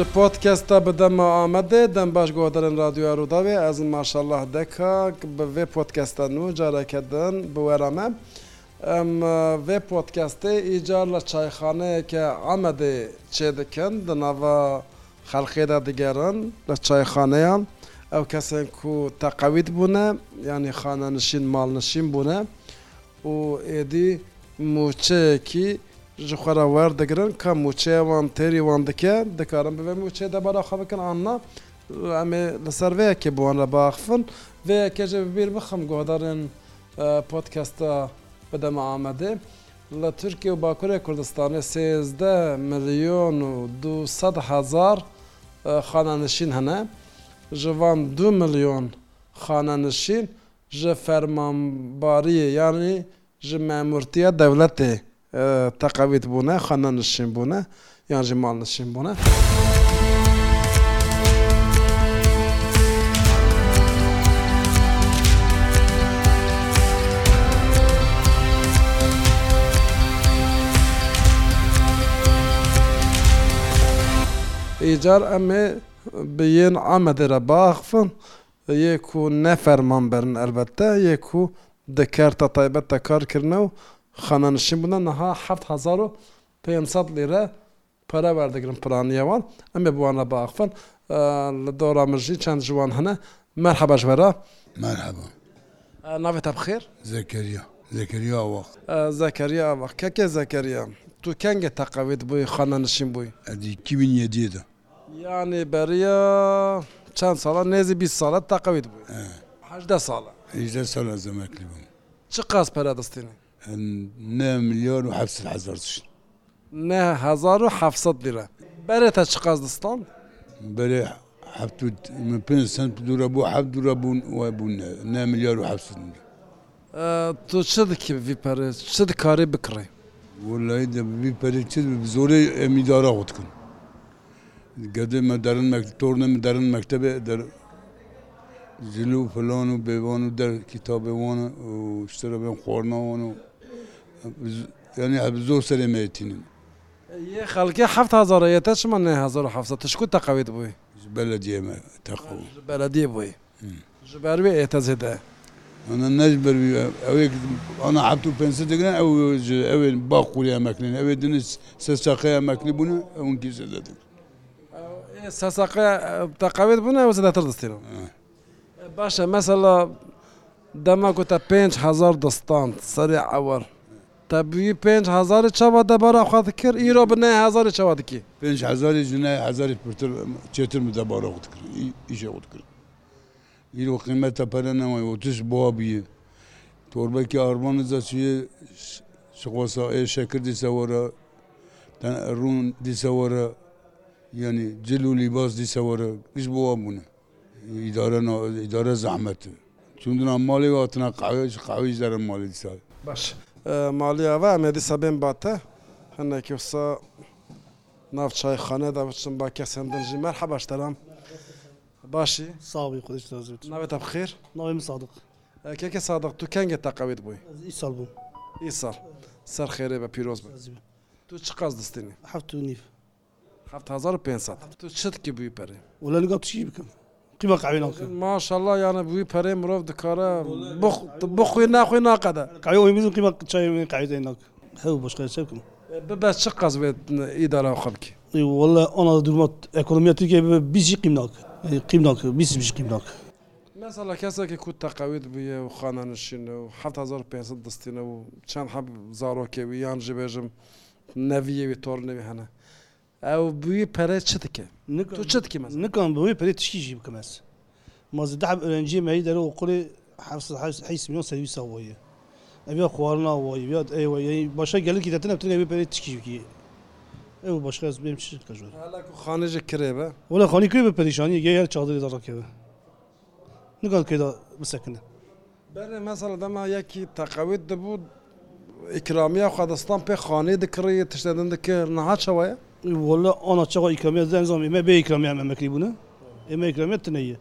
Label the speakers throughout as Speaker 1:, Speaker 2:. Speaker 1: ji podkesta bidema Amedê dem baş gohdarên radyoya Rûdavê ez in maşallah deka bi vê podkesta nû careke din bi wera me em vê podkestê îcar li çayxaneyeke Amedê çê dikin di nava xelxê de digerin li çayxaneya ew kesên ku teqewît bûne yanî xanenişîn malnişîn bûne û êdî moçeyekî ji xwara wer digirin ka moçeya wan têrî wan dike dikarin bive moçê de bara xebikin anna em ê li ser veyekê bi wan re baxfin vêyekê ji bibêr bixim guhdarên e, podcasta bideme amedê li Türkiye û Bakurê Kurdistanê sêzde milyon û du sed hezar e, xananişîn hene ji van du milyon xananişîn ji fermanbariyê yanî ji memurtiya devletê تەقاویت بوونە خەنە نشین بوونە یانژی ماڵ نشین بوونە. ئیجار ئەمێ بین ئامەدرە باخفن یەک و نەفەرمان بەرن ئەلبەتە یەک و دەکەرتە تایبەت تە کارکردنە و خانەنشین بوون نەها 500 لێرە پەرە وەردەگرن پرانیەوان ئەمێ بوانە باخفن لە دۆرا مژی چەند جوان هەنە مەر
Speaker 2: حەبەشبەرە مەرحەبە ناوێت تا بخێر زەکەریە زەکەریا
Speaker 1: وەخت زەکەریا وەخت کەکێ زەکەریە تو کەنگە تەقاوێت بووی خانەنشین بووی
Speaker 2: ئەدی کیبینە دیێدا
Speaker 1: یانی بەریە چەند ساڵە نێزی بی ساڵەت تەقاوێت بووی هەدە ساڵە هیچدە ساڵە زەمەکلی بووم چ قاس پەرە دەستێنی
Speaker 2: میلیۆن و
Speaker 1: هزار و حفصد لیرە بەرێتە چ قازستان بەێ
Speaker 2: پێ سند دوورە بۆ حەب دوورە بوون وای بوون نه میلیۆر و حفصد
Speaker 1: تۆ چ دکی ڤیپەرێ چ کارێ
Speaker 2: بکڕێ وڵی ڤیپەرێ چ زۆرەی ئەمیدارە غوتکن گەدەمە دەرن تۆرنەمە دەرن مەکتتەبێ جلو فلان و بێوان و دەر کتابێوانە و شترە بێن خۆرناوان و yani zor seremeye tinin.
Speaker 1: Ye halkı heft hazara yeter şuman ne hazara hafsa tuşku takavit bu. Belediye mi takavu? Belediye bu. Ji ber vê êtezêde. Ana necber
Speaker 2: ew ana hebtû pensê digirin ew ji ew ba qûya meknin ew din sesaqeya meknî
Speaker 1: bûne ew kî zêdedir. Sesaqeya teqavêt bûne ew zêdetir distîr. Baş e mesela dema ku te pênc hezar distan serê ewar. تا بوی پێنج هزار چاوا دەبارە خوات
Speaker 2: کرد
Speaker 1: ئیرۆ بنێ هزار چاوا
Speaker 2: دکی پێنج هزاری ژنای هزاری پرتر چێتر دەبارە قوت کرد ئیژە قوت کرد ئیرۆ قیمەتە پەرەنەوەی و تش بۆ بیە تۆربەکی ئارمان زەچیە سخوەسا ئێشەکرد دیسەوەرە ڕوون دیسەوەرە یعنی جل و لیباس دیسەوەرە گشت بۆ بوونە ئیدارە زەحمەتە چون ماڵی واتنە قاوێش قاوی زەرە ماڵی دیسە باش.
Speaker 1: مالیە و ئەمە دیسە بێن باتە هەندێکی قسە ناو چایخانەدا بچم با کەسم دەژی مەر حەباش دەرام باشی
Speaker 3: ساڵی خودش دەزیت ناوێتە
Speaker 1: بخیر ناویم
Speaker 3: سادق
Speaker 1: کێکە سادق تو کەنگە تەقاوێت
Speaker 3: بووی ئیسال بوو
Speaker 1: ئیسال سەر خێرێ بە پیرۆز بن تو چ قاز
Speaker 3: دەستێنی هەفت و نیف 500 تو
Speaker 1: چتکی بووی پەرێ
Speaker 3: ولا لەگەڵ چی بکەم قیمە قاوینڵ
Speaker 1: ماشله یانە بووی پەرێ مرۆڤ دکارە بخۆی ناخۆی
Speaker 3: ناقەدە قاوی میزم قیمە قچای قاوی ناک هەو باشقای چکم بە چ قەز بێت ئیدارا خەڵکی وەڵە ئەە دومەت ئەکۆمیەتیکە بیزی قیم ناک قیم ناک
Speaker 1: بیست بیش قیم ناک مثلا کەسێکی کو تەقاویت بە و خانانشینە و 1500 دەستینە و چەند حەب زارۆکێوی یان ژبێژم نەویەوی تۆر نەوی هەنە ئەو بوی پەرە چ دکە چ دکە نکم
Speaker 3: بوی پەری تشکیژی بکەمەس مەز ده ئەرنجی مەری دەرە و قوڵی میلیۆن سەویسە وە ئەبی خواردناەوەی بیاد ئەوەی باشە گەلکی دەتن بتونێ پەری تشکیکی ئەو باشقا بێم چ کەژوە
Speaker 1: خانەژە کرێبە
Speaker 3: وەلا خانی کوێ بە پەریشانی گە هەر چادری دەڕکەوە نگان کێدا بسەکنە بەرە
Speaker 1: مەسەڵ دەما یەکی تەقەوێت دەبوو ئیکرامیە خوادەستان پێ خانەی دەکڕی تشتەدەن دەکە نەهاچەوەە Valla ana çağa
Speaker 3: ikramiye denzam ime be ikramiye emekli bunu. Eme ikramiye tıneye.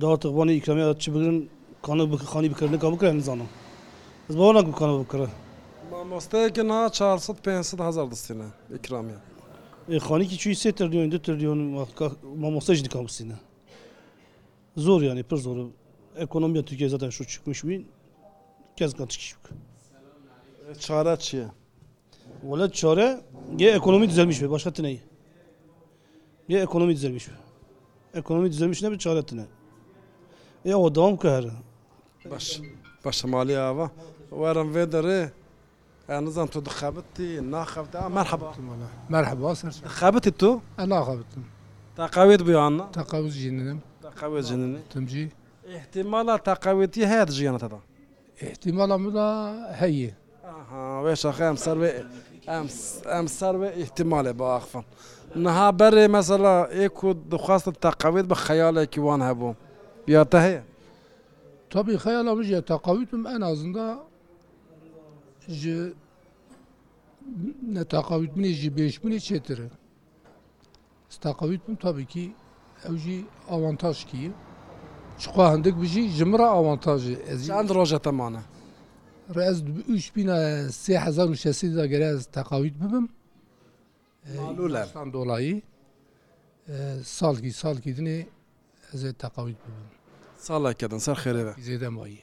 Speaker 3: Daha tık bana ikramiye atçı bugün kanı bıkı kanı
Speaker 1: bıkırını kabı kıran zanım. Ez bana nak kanı bıkırı. Mamastayken ha 400-500 hazar destine ikramiye. E kanı ki çüyü setir
Speaker 3: diyor, dötür diyor, mamastaycı kampüsüne. Zor yani, pır zor. Ekonomiye Türkiye zaten şu çıkmış bir kez katı kişi. Çare çiye. Valla çare ya ekonomi düzelmiş be başka tine. Ya ekonomi düzelmiş be. Ekonomi düzelmiş ne bir çare tine. Ya o
Speaker 1: devam kar. Baş baş mali ava. Varan vedere نظام تو دخابتي ناخبت مرحبا مرحبا واصل خابتي تو
Speaker 4: انا خابتم تقاويت
Speaker 1: بيانا تقاويت جننم تقاويت جننم تمجي احتمال تقاويتي هاد
Speaker 4: جيانا تدا احتمال ملا هي اها واش اخي
Speaker 1: مسروي ئەم سەروێ احتیمالێ بە ئاخفن نەها بەرێ مەسەلا ئێک و دخواستن تەقاوێت بە خەیالێکی وان هەبوو یاتە هەیە
Speaker 4: تابی خەیاڵە بژە تەقاویتم ئەنازندا ji netaqavît minê ji bêşbûnê çêtir e Staqavît min tabii ki ew jî avantaj kiye Çixwa hindik bijî ji min re avantajê ez
Speaker 1: an roja temane.
Speaker 4: ڕێز ئوش بینە سێ 1600 داگەرە تەقاویت ببم لەستان دۆڵایی ساڵکی ساڵکی دنێ ئەز تەقاویت ببم
Speaker 1: ساڵێکدن سەر خێرەوە زێدەمایی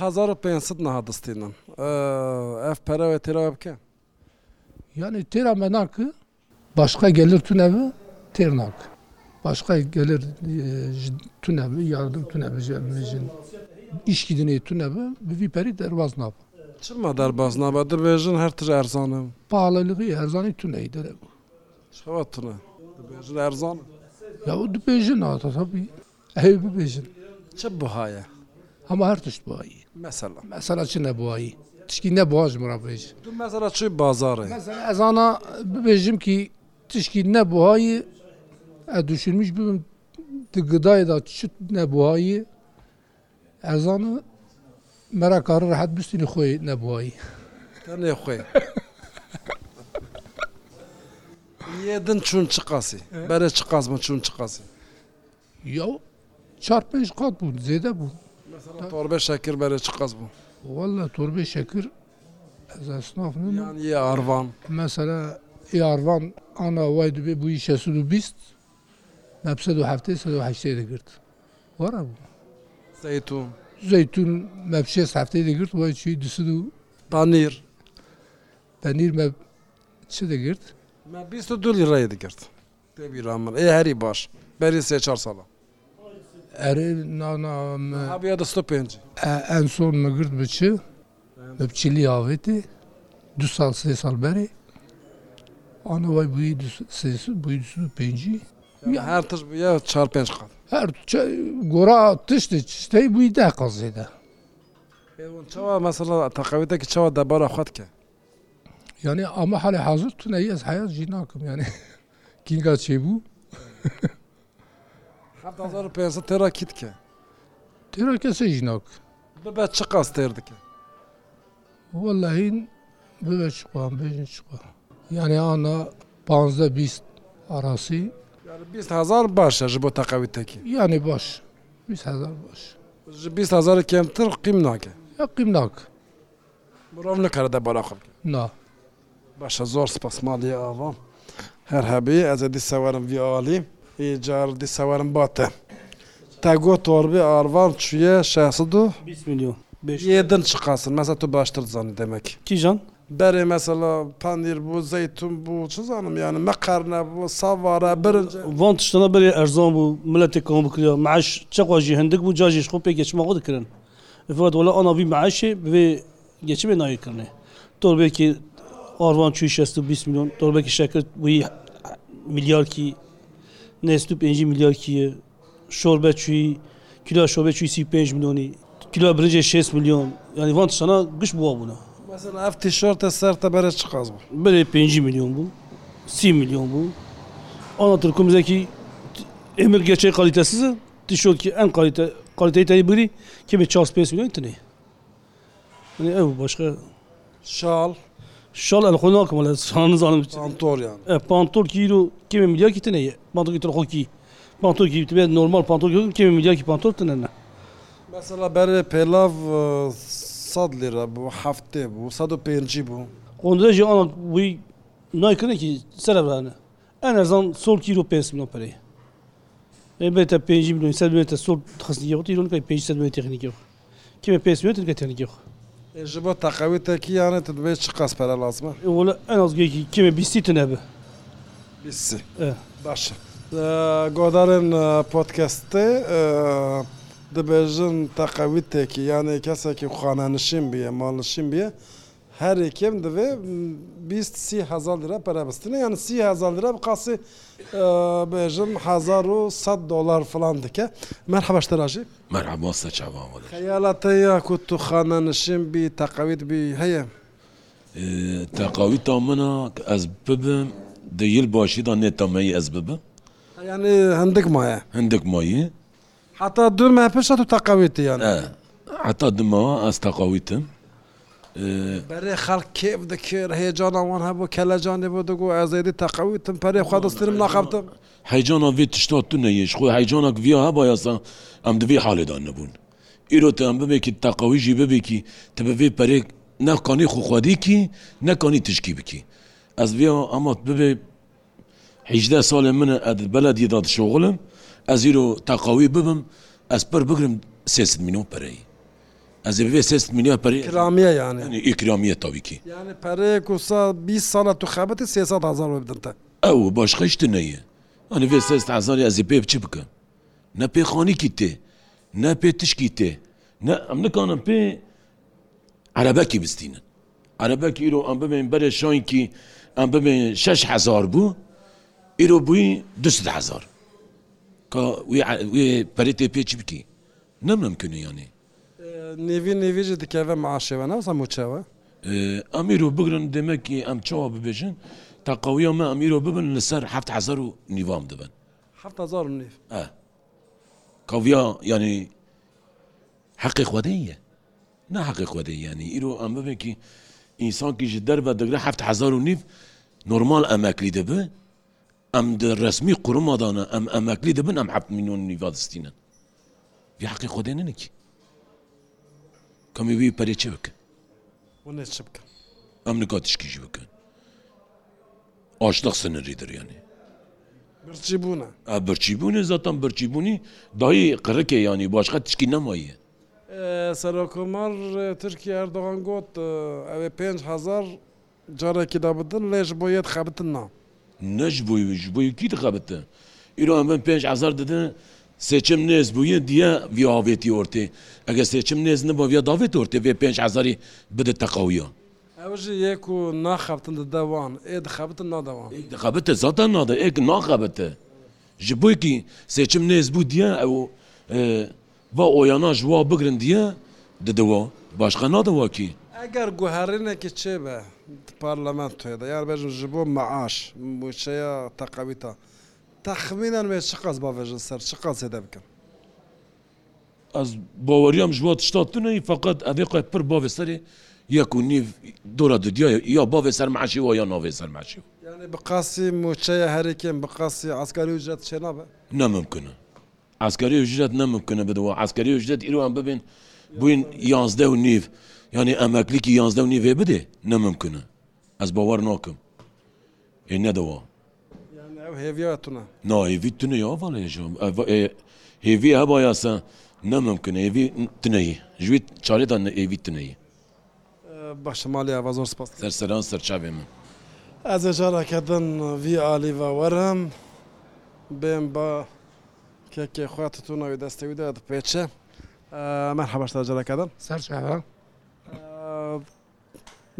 Speaker 1: 1500 نها دەستێنم ئەف پەرەوە تێراوە بکە
Speaker 4: یانی تێرا مە ناکە باشقا گەلر تو نەبە تێر ناکە باشقا گەلر تو نەبە یاردم تو نەبژێژن. ئیشکی دنێ تو نەبە بڤی پەری دەواز نابە
Speaker 1: چما دەرباز نابە دەبێژن هەرتر ئەرزانم
Speaker 4: پاڵەلغی هەرزانی
Speaker 1: تو نەی دەرەبوو شەوەتونە دەبێژن ئەرزان
Speaker 4: یاو دبێژن ناتەبی ئەێ ببێژن چ بهایە هەمە هەر تشت بایی
Speaker 1: مەسەلا
Speaker 4: مەسەلا چ نەبووایی تشکی
Speaker 1: نەبواژ مرابێژ مەسەلا چی بازارێ ئەزانە
Speaker 4: ببێژم کی تشکی نەبووایی ئە دوشمیش ببم گدایدا چ نەبووایی ئەزانە مەراکار ڕحەت بستنی خۆی
Speaker 1: نەبووایی لێ خۆی دن چون چ قاسی بەرە چ قازمە چون چ قاسی
Speaker 4: یا چار پێنج قات بوون زێدە
Speaker 1: بوو تۆربە شەکر بەرە چ قەز بوو
Speaker 4: وەڵە تۆربێ شەکر ئەسناف
Speaker 1: ئاروان
Speaker 4: مەسەرە ئاروان ئانا وای دوبێ بووی 620 مە 1970 دەگرت وەرە بوو زەتون زەتون
Speaker 1: مەپشێ
Speaker 4: هەفتەی
Speaker 1: دەگرت
Speaker 4: وای چی دوسد
Speaker 1: و پانیر پەنیر مە چ دەگرت؟ بیست دولی ڕێ دەگرت تێبیرامن ئێ هەری باش بەری سێ چهار ساڵە ئەرێ دەستە پێنج ئەن
Speaker 4: سۆن مەگرت بچێ بە بچیلی ئاوێتێ دو سال سێ سال بەرێ ئەە وای بووی بووی پێنجی
Speaker 1: هەر تش چهار پێنج
Speaker 4: قات هەر گۆڕا تشتی شتەی بووی دا قەزیدا
Speaker 1: چاوا مەسەڵ تەقاوێتێکی چاوا دەبارە خوات کە
Speaker 4: یعنی ئەمە حالە حاضر تونە ئەس حیات ژی ناکەم یعنی کینگا چێ بوو
Speaker 1: پێ تێرا کیت
Speaker 4: کە تێرا کەسە ژیناک
Speaker 1: ببە چ قاس تێر دکە
Speaker 4: وەلاهین ببە چقام بێژن چقام یعنی ئاە پ بیست ئاراسی هزار باشە ji بۆ تەقاوی تەکی یانی باش هزار باش ji
Speaker 1: 20 هزار کمتر قیم ناکە
Speaker 4: قیم ناک
Speaker 1: مرۆڤ نکارە دە بەلا خەڵکە
Speaker 4: نا
Speaker 1: باشە زۆر سپەسماڵی ئاوام هەر هەبی ئەزە دیسەوەرم ڤیالی جار دیسەوەرم باتە تا گۆ تۆربی ئاروان چویە 6
Speaker 3: میلیۆن بێژ یێدن چ قاسن
Speaker 1: مەسە تو باشتر زانانی دەمەکی
Speaker 3: کیژان؟
Speaker 1: berê mesela pendir bû zeytun bû çizanım yani meqarne bû savara birin Van tiştana
Speaker 3: berê erzan bû milletê kom bikiriya meş çeqwa jî hindik bû cajî xu pê geçma xwe dikirin Fat ola ana vî meşê bivê geçimê nayê kirine Torbekî arvan çû 620 milyon torbekî şekir wî milyar ki nestû 5 milyar kiye şorbe çûyî kilo şobe çû 5 milyonî kilo birince 6 milyon yani van tiştana giş bû bûna
Speaker 1: ئەفتی شۆرتە سەرتە بەرە چ قاز بوو
Speaker 3: برێ 5 میلیۆن بوو سی میلیۆن بوو ئەوە ترکمزێکی ئێمر گەچەی قالیتە سزە tişörtki en kalite kaliteyi tebiri kimi çaz pes biliyor musun?
Speaker 1: Yani ev başka şal
Speaker 3: şal el konu akmalı sanız alım
Speaker 1: pantor yani. E, pantor kilo
Speaker 3: kimi milyar ki tane pantor ki hoki pantor ki tebe normal pantor ki kimi milyar ki
Speaker 1: pantor tane ne? Mesela beri pelav سەد
Speaker 3: لێرە بوو هەفتێ بوو 150 بوو قۆندژی ئەڵ وی نایکردێکی سەرەبرانە ئە نەزان سۆڵ کیلو پێ منۆپەرەیە بێتە پێ میلیۆن سە بێتە سۆڵ خستنیەوەتیلون کە پێ سە بێت تەخنیکەوە کمە پێسوێتن کە تەنیکەوە ji bo teqewîtekî yane tu dibê çi qas pere lazim e en azgekî kimê bîstî tu nebe
Speaker 1: baş godarên podcastê دەبێژن تەقەویتێکی یانەی کەسێکی خانانشین بیە ماڵنشین بیە هەرێکم دەوێ هزار لرە پەرەبستنە یان سی هزار لرە بقاسی بێژم هزار و صد دلار فلان دکە مەر حەبەشتەراژی
Speaker 2: مەرحبۆستە چاوان
Speaker 1: خەیاڵەتەیە کو تو خانانشین بی تەقەویت بی
Speaker 2: هەیە تەقاوی تا منە ئەس ببم دەیل باشیدا نێتەمەی ئەس ببم
Speaker 1: یعنی هەندێک مایە
Speaker 2: هەندێک مایە
Speaker 1: حتا دوما پێش و تەقاوێتیان
Speaker 2: حتا دمەوە ئەس تەقاویتم
Speaker 1: بەێ خەڵ کێف دەکرد هێجان ئەوان هەبوو کەلەجانێ بۆ دەگو ئازێری تەقاویتم پەرێ خوادەسترم ناخەبتم
Speaker 2: هەیجانە وێ تشتا تو نەیەش خۆی هەیجانە ویا هەبا یاسا ئەم دوێ حالێدان نەبوون ئیرۆ ئەم ببێکی تەقاویژی ببێکی تە بەبێ پەرێک نەکانی خوخوادیکی نەکانی تشکی بکی ئەس بێ ئەمات ببێ هیچدە ساڵێ منە ئەدت بەلە دیداد شغلم ئەزیر و تاقاوی ببم ئەس پەر بگرم سێ میلیۆن پەرەی ئەز بێ سێ میلیۆن
Speaker 1: پەررامیە یاننی
Speaker 2: ئیکرامیە تاویکی
Speaker 1: پەرەیە و سا 20 ساڵە تو خابەتی سێسا هزار بدرتە ئەو
Speaker 2: باش خەشت نەیە ئەنی بێ سێ هزاری ئەزی پێ بچی بکەم نە پێخۆنیکی تێ نە پێ تشکی تێ نە ئەم نکانم پێ عربەکی بستینن عربەکی ئیرۆ ئەم بمێن بەرە شانکی ئەم بمێن 6 هزار بوو ئیرۆ بووی 200 هزار پەرێتێ پێچ بکەی نەممکنیانێ
Speaker 1: نێوی نێوێژە دکەوە معشێوە نازەم وچەوە
Speaker 2: ئەمیر و بگرن دەمەکی ئەم چاوە ببێژن تا قویەمە ئەمیر و ببن لەسەر هەهزار و نیوام دەبن هزار نیف کاویا ینی حقی خودەیە نه حقی خودی ینی ئیرۆ ئەم ببێکی ئینسانکی ji دەربە دەگرە هزار و نیف نورمال ئەمەکلی دەبێ ئەم ڕسمی قورممادانە ئەم ئەمەکلی دەبن ئەم حب میلیۆن نیڤادستینە یاقی خودێنێکی کەمی وی پەرێ چ بکە ئەم نکاتیشکیژی بکەن ئاشدە سنەری دەریانێ برچیبوون برچیبوونی زاتان برچیبوونی دایی قڕکێ ینی باشقا تشکی نەمایە
Speaker 1: سەرۆکۆمار ترکی ئەردۆغان گوت ئەوێ 5 هزار جارێکی دابدن لێش بۆ یەت خەبتن نام
Speaker 2: نەشبووی بووی کی دخەبتە ئیرۆ من پێنج ئازار دەدە سێچم نێز بووە دیە ڤیاوێتی ئۆرتێ ئەگە سێچم نێز نە بۆ ڤیاداوێت ئۆرتێ بێ پێنج ئازاری بدە تەقەویە
Speaker 1: ئەوژی یەک و ناخەبتن دەداوان ئێ دخەبتن ناداوان
Speaker 2: دخەبتە زاتە نادا ئێک ناخەبتە ji boyekî sêçim nêz bû diye ew va oyana ji wa bigirin diye didewa başqa nadawa kî
Speaker 1: Eger guherînekî çê be پارلەمان توێدا یار بێژم ji بۆ مەعاش موچەیە تەقەویتە تەخمینان وێ چ قەز باێژن سەر چ قەسێ دەبکەم
Speaker 2: ئەس باوەریام ژوە شتاتنەی فقط ئەێ قوێت پر باێ سەری یەک و نیف دۆرە دودیە یا باێ سەر معشی و یا ناوێ سەر
Speaker 1: ماچی بقاسی موچەیە هەرێکم بقاسی ئاسکاری وژێت
Speaker 2: چێ نابە نەممکنە ئاسکاری وژێت نەممکنە بدەوە ئاسکاری وژێت ئیروان ببین بووین یانزدە و نیف. یعنی ئەمەکلیکی یانزدەونی وێ بدێ نەممکنە ئەس باوەەر ناکەم هێ نەدەوە ناهێوی تونە یاڵێژم هێوی هەبا یاسە نەممکنە هێوی تنەی ژویت چارێتان نە ئێوی تنەی
Speaker 1: باشمالی ئەوە زۆر
Speaker 2: سپاس سەرسەران سەرچاوێ من
Speaker 1: ئەز جارەکەدن وی ئالیڤ وەرم بێم بە کێکێ خواتتونەوەی دەستەویدا دەپێچە ئەمە هەبەشتا جارەکەدن
Speaker 2: سەرچاوە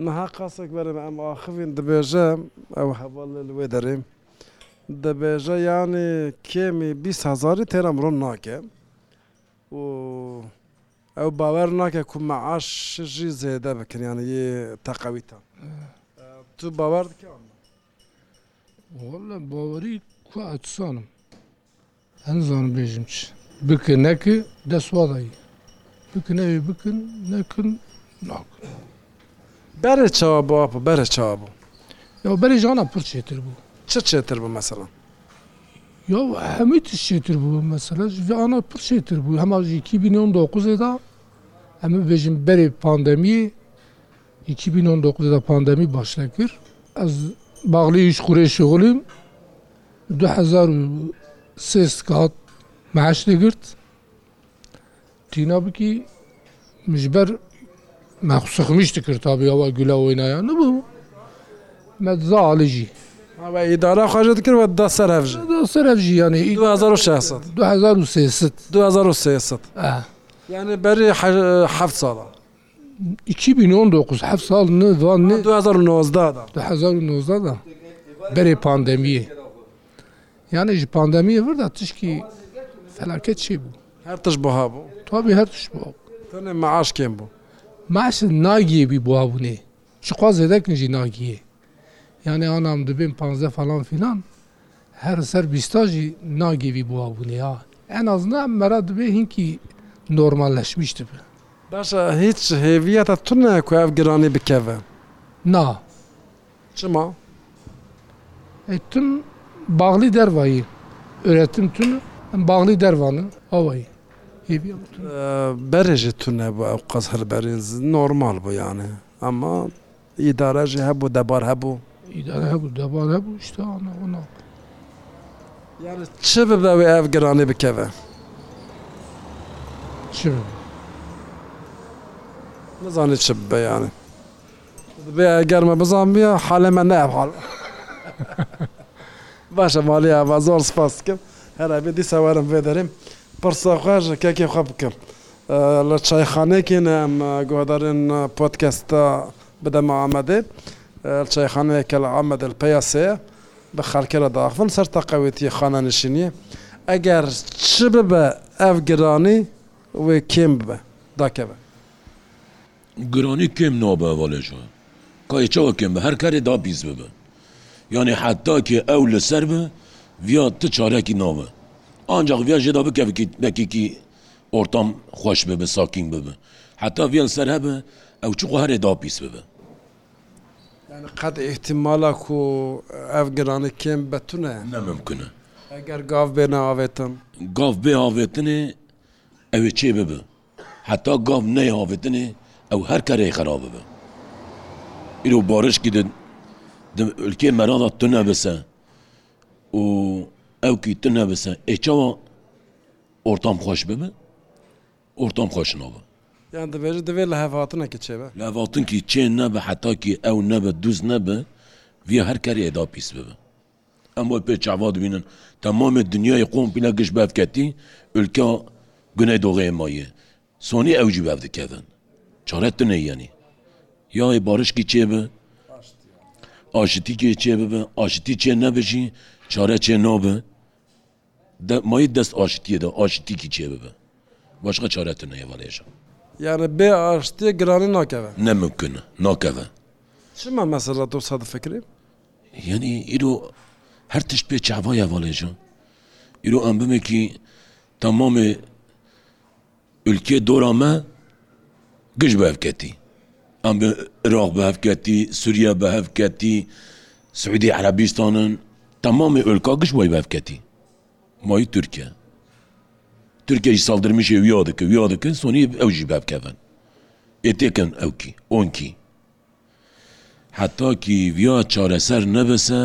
Speaker 1: نەها قاسێک بەرم ئەم ئاخوین دەبێژە ئەو هەواڵ لێ دەرێم دەبێژە یانی کێمی بیهزاری تێرە مرۆ ناکە و ئەو باوەر ناکە کو مەعاشژی زێدە بکرانەیە تەقەویتە تو باوەڕ
Speaker 4: لە باوەری کو ئەسانم هەنزانم بێژم بکە نەکە دەسوادایی بکنەوێ بکن نەکن
Speaker 1: بەرە چاوە بۆ بەرە چاوە بوو
Speaker 4: یا بەری ژانە پڕ چێتر
Speaker 1: بوو چ چێتر بوو مەسەڵە یا
Speaker 4: هەمووی تشێتر بوو مەسەلە ژیانە پڕ چێتر بوو هەماژیکی بینۆن دۆقزێدا ئەمە بێژم بەرێ پاندەمیە 2019'da pandemi başlakir. Ez bağlı iş kurê şoğulim 2000 kat meşle girt. Tîna bikî mijber me sıxmıştı kirtabı hava güle oynayanı bu
Speaker 1: meza alıcı idara xwaja dikir ve da ser hevji da
Speaker 4: ser hevji
Speaker 1: yani 2016 2016 2016 yani beri heft
Speaker 4: sala 2019 heft salını van ne 2019'da da 2019'da da berê pandemiyê yani ji pandemiyê vir de tişkî felaket şey bû
Speaker 1: her tiş biha bû
Speaker 4: tabî her tiş
Speaker 1: bû maaş kêm bû
Speaker 4: مەس ناگیێبی بوابوونێ چخوا زێدەکنجی ناگیە یعنی ئانام دەبێن پ فلان فیلان هەر سەر بیستاژی ناگیێوی بوابوونێ ئەن ئازنا مەرا دەبێ هینکی نۆرمال لەشمیش دەبێ باشە
Speaker 1: هیچ هێویەتە تو نەکو ئەف گرانی بکەوە
Speaker 4: نا
Speaker 1: چما تون
Speaker 4: باغلی دەروایی ئورەتم تون ئەم باغلی دەروانن ئەوەی
Speaker 1: بەرێژێت تونە بۆ ئەو قەس هەربەرێز نۆرمال بۆ یانێ ئەمە ئیداراژی هەبوو دەبار
Speaker 4: هەبوو ئیدارە هەبوو دەبار هەبوو شتاەوە
Speaker 1: چ ببەوێ ئەف گەرانێ
Speaker 4: بکەوە نزانێت
Speaker 1: چ بەیانێ بێ گەرممە بزانە حالەمە نەحاڵ باشە مالی ئاوا زۆر سپاس بکەم هەرا بێ دیسەوارم بێ دەرێم. پرسەخواژ کاکێخوا بکەم لە چایخانەیەکێنە ئەم گۆدارن پۆتکەستە بدەمە ئامادە چایخانەیەکە لە ئامەدل پیاسەیە بە خەرکەرە داخن سەر تەقاوێتی خانانشینیە ئەگەر چ ببە ئەف گرانی وێ کێم ببە داکەبە گرانی کێم
Speaker 2: نۆبەوەڵێژوە کایچەوە کێم بە هەر کارێ دابیز ببە یانێ حتاکێ ئەو لەسەر بە ویا ت چارێکی ناوە ancak viya jê da bike bekî ortam xweş bibe sakîn bibe heta viyan ser hebe ew çi herê dapîs bibe
Speaker 1: qed ihtimala ku ev giranekêm betune
Speaker 2: nemimkin e
Speaker 1: Eger gav bêne avêtin
Speaker 2: Gav bê avêtinê ew ê çê bibe heta gav ney avêtinê ew her kerê xera bibe îro barişkî din ülkê merada tune bise û ئەوکی تر نەبسە ئێچەوە ئۆرتام خۆش ببە ئۆرتام خۆشنەوە
Speaker 1: یان دەبێژە دەبێت لە هەڤاتنەکە چێبە
Speaker 2: لاڤاتنکی چێ نەبە حتاکی ئەو نەبە دووز نەبە وی هەر کاری ئێدا پیس ببە ئەم بۆ پێ چاوا دبینن تەمامە دنیای قۆم پیلا گشت بەفکەتی ئولکە گونەی دۆغەیە مایە سۆنی ئەوجی بەف دکەدن چارەت دنەیەنی یای بارشکی چێبە ئاشتی کێ چێ ببە ئاشتی چێ نەبژی چارە چێ نابە mayî dest aşitiye de aşitîkî çê bibe başqa çaretin neye valêje
Speaker 1: yani bê aştiye giranî nakeve
Speaker 2: ne mümkün nakeve
Speaker 1: çima mesela tu sad fikrim
Speaker 2: yani îro her tişt pê çevaya valêje îro em bimekî tamamê ülke dora me giş bevketî em bi Iraq bevketî Suriye bevketî Suudi Arabistanın tamamê ülka giş way bevketî مای تورکە تورکیاجی ساڵدرمیشێ ویا دەکە ویا دەکەن سۆنی ئەو ژی بابکەن ئێتێکن ئەوکی ئۆنکی حتاکی ویا چارەسەر نەبەسە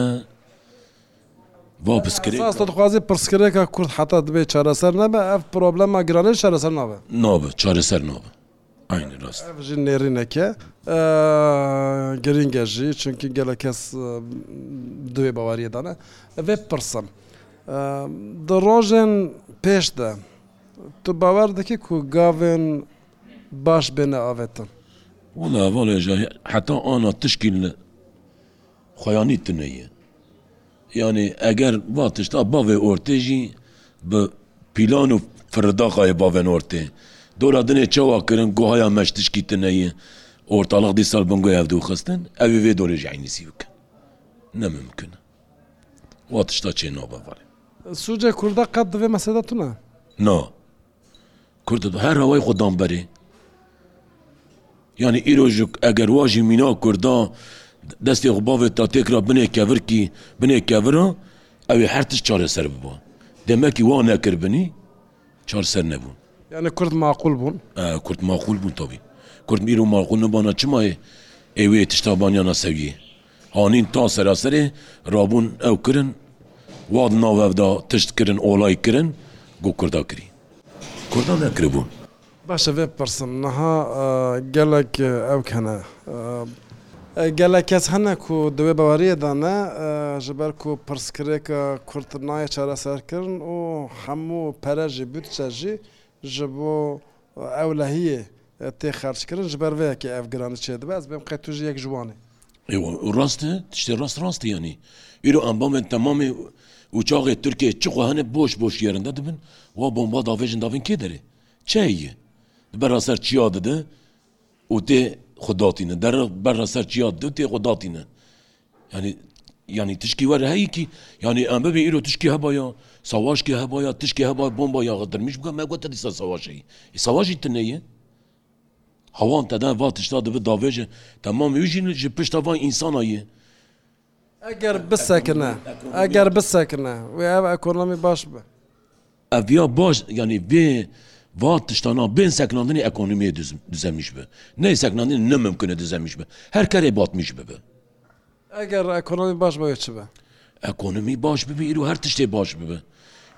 Speaker 2: دخوازی
Speaker 1: پرسکرێکە کورد حتا دبێ چارەسەر نەبە ئەف پرۆبلەما گرانی چارەسەر نابە
Speaker 2: نابە چارەسەر نابە ڕاستژی
Speaker 1: نێرینەکە گرینگەژی چونکی گەلە کەس دوێ باواریەدانە ئەێ پرسم ڕۆژێن پێشدا تو باوەڕ دەکەی و گاوێن باش بێنە
Speaker 2: ئاوێتن حتا ئانا تشکی لە خۆیانی تنەیە یعنی ئەگەر با تشتا باێ ئۆرتێژی بە پیلان و فرداخای باێن ئۆرتێ دۆرا دنێ چاواکردن گوهایا مەش تشکی تنەیە ئۆرتاڵق دی سال بنگۆ ئەفدو خستن ئەوێ دۆرەژی عینیسی بکەن نەممکنە وا تشتا چێ نۆ بەڵێ
Speaker 1: سوجە کووردە قەت دەبێ مەسەدەتونە نۆ
Speaker 2: کورد هەر هەوای خۆدان بەرێ یعنی ئیرۆژک ئەگەر واژی مینا کوردان دەستی غباێت تا تێکرا بنێ کەورکی بنێ کەورە ئەوێ هەرتش چارەسەر ببووە دەمەکی وا نەکردبنی چارسەر نەبوون
Speaker 1: یانە کورد ماقول بوون کورد
Speaker 2: ماقول بوون تاوی کورد میر و ماقول نبانە چمایە ئێوێ تشتابانیانە سەویە هاانین تا سەراسەرێ رابوون ئەو کردن وا ناوەدا تشتکردن ئۆلای کردن گۆ کووردا کردی کوردان
Speaker 1: نەکردبوون باشە بێ پرسم نەها گەلک ئەو کەنە گەلە کەس هەنە و دوێ بەوەریەدانە ji ber ku pirskrêka kurtnaye çareserkirin û hemû pere jî bütçe jî ji bo ewlehiyê tê xerçkirin ji ber veyekê
Speaker 2: ev
Speaker 1: giranî çê dibe ez bêm qe tu ji yek ji wanê
Speaker 2: rast tiştê rast rast yanî îro embamên temamê uçaxê Tirkiye çi hene boş boş yerinde dibin wa bomba davêjin davin kê derê çeyê berra ser çiya dide û tê xdatîne der berra ser çiya di tê xdatîne yani yani tişkî were heyî ki yani em bebê îro tişkî hebaya savaşkî hebaya tişkî heba bomba yağdirmiş bike me gotir dîsa savaşeyî savaşî tune ye hawan teden va tişta dibi davêje temam jî ji pişta van insana ye ئەگەر
Speaker 1: بسەکردە ئەگەر بسەکردە وێ ئەکۆنمی باش بە
Speaker 2: ئەڤیا باش ینی بێ va tiştana bin seklandinê ekonomiye dizemiş be. Ne seklandin ne mümkün e dizemiş be. Her kerê batmış bibe.
Speaker 1: Eger ekonomi baş be çi
Speaker 2: be. Ekonomi baş bibe îro her tiştê baş bibe.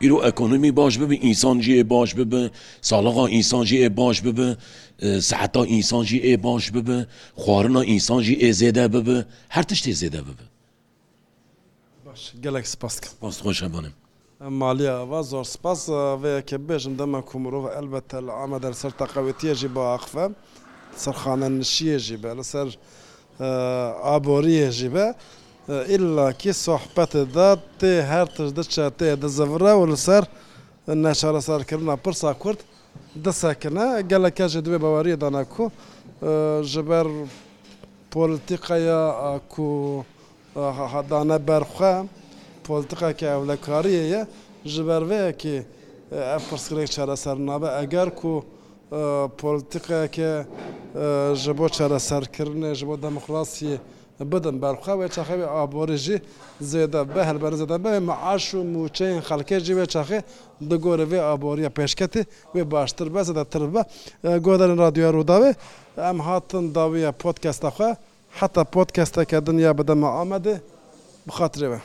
Speaker 2: îro ekonomi baş bibe insan jiyê baş bibe, salaqa insan jiyê baş bibe, seheta insan jiyê baş bibe, xwarina insan jî ê zêde bibe, her tiştê zêde bibe. باش گەلێک
Speaker 1: سپاسخۆشەبوونم مالیە ئەوە زۆر سپاس وەیەکە بێژم دەمە کومرۆڤ ئەلبەتە لە ئامەدە سەر تەقاوێتیەژی بۆ ئاخفە سەرخانە نشیەژی بە لەسەر ئابۆریەژی بە ئللاکی سۆحبەتدا تێ هەر تش دەچێ دەزەڤرە و لەسەر نەشارە سەرکردنا پرسا کورد دەسەکنە گەلەکەژە دوێ بەواریە داناکو ji ber politiqeya ku هەدانە بەرخە پۆلتقەکە ئەو لە کاریەیە ji berveyekê ev pirsgirêk çareser nabe eger ku politiqeke ji bo çareserkirinê ji bo demokrasiyê bidin berxwe wê çaxewê aborî jî zêde be helber zêde be meaş û mûçeyên xelkê jî wê çaxê digore vê aboriya pêşketê wê baştir be zêde tir be goderin radyoya rûdavê em hatin dawiya podkesta xwe حتا پۆتکەستەکە دنیا بەدەمە ئامادە بخاترەوە.